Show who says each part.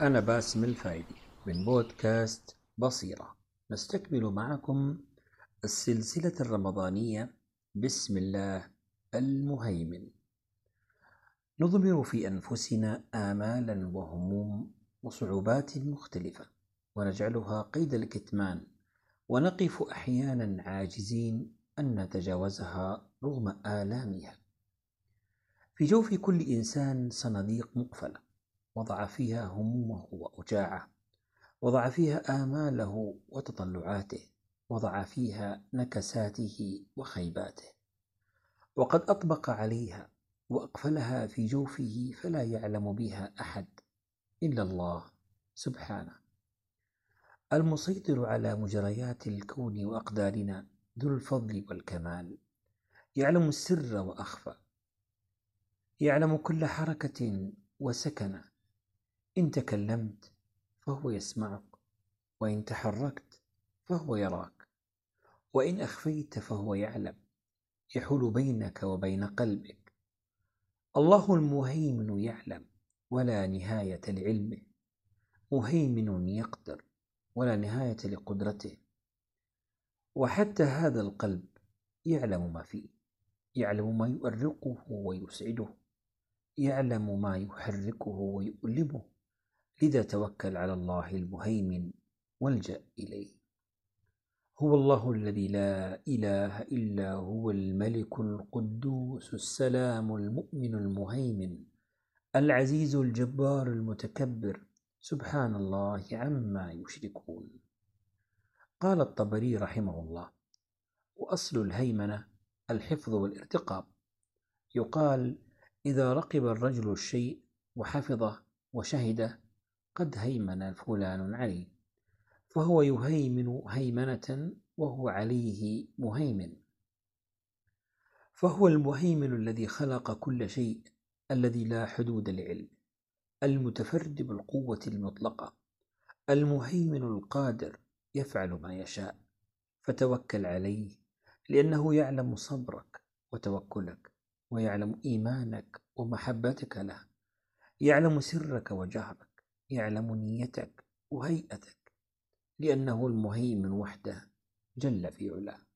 Speaker 1: أنا باسم الفايدي من بودكاست بصيرة. نستكمل معكم السلسلة الرمضانية بسم الله المهيمن. نضمر في أنفسنا آمالا وهموم وصعوبات مختلفة ونجعلها قيد الكتمان ونقف أحيانا عاجزين أن نتجاوزها رغم آلامها. في جوف كل إنسان صناديق مقفلة وضع فيها همومه وأوجاعه وضع فيها آماله وتطلعاته وضع فيها نكساته وخيباته. وقد أطبق عليها وأقفلها في جوفه فلا يعلم بها أحد إلا الله سبحانه. المسيطر على مجريات الكون وأقدارنا ذو الفضل والكمال. يعلم السر وأخفى. يعلم كل حركة وسكنة. إن تكلمت فهو يسمعك وإن تحركت فهو يراك وإن أخفيت فهو يعلم يحول بينك وبين قلبك. الله المهيمن يعلم ولا نهاية لعلمه مهيمن يقدر ولا نهاية لقدرته. وحتى هذا القلب يعلم ما فيه يعلم ما يؤرقه ويسعده يعلم ما يحركه ويؤلمه. لذا توكل على الله المهيمن والجأ إليه. هو الله الذي لا إله إلا هو الملك القدوس السلام المؤمن المهيمن العزيز الجبار المتكبر. سبحان الله عما يشركون. قال الطبري رحمه الله وأصل الهيمنة الحفظ والارتقاب. يقال إذا رقب الرجل الشيء وحفظه وشهده قد هيمن فلان عليه فهو يهيمن هيمنة وهو عليه مهيمن. فهو المهيمن الذي خلق كل شيء الذي لا حدود لعلمه المتفرد بالقوة المطلقة. المهيمن القادر يفعل ما يشاء. فتوكل عليه لأنه يعلم صبرك وتوكلك ويعلم إيمانك ومحبتك له. يعلم سرك وجهرك. يعلم نيتك وهيئتك لأنه المهيمن وحده جل في علاه.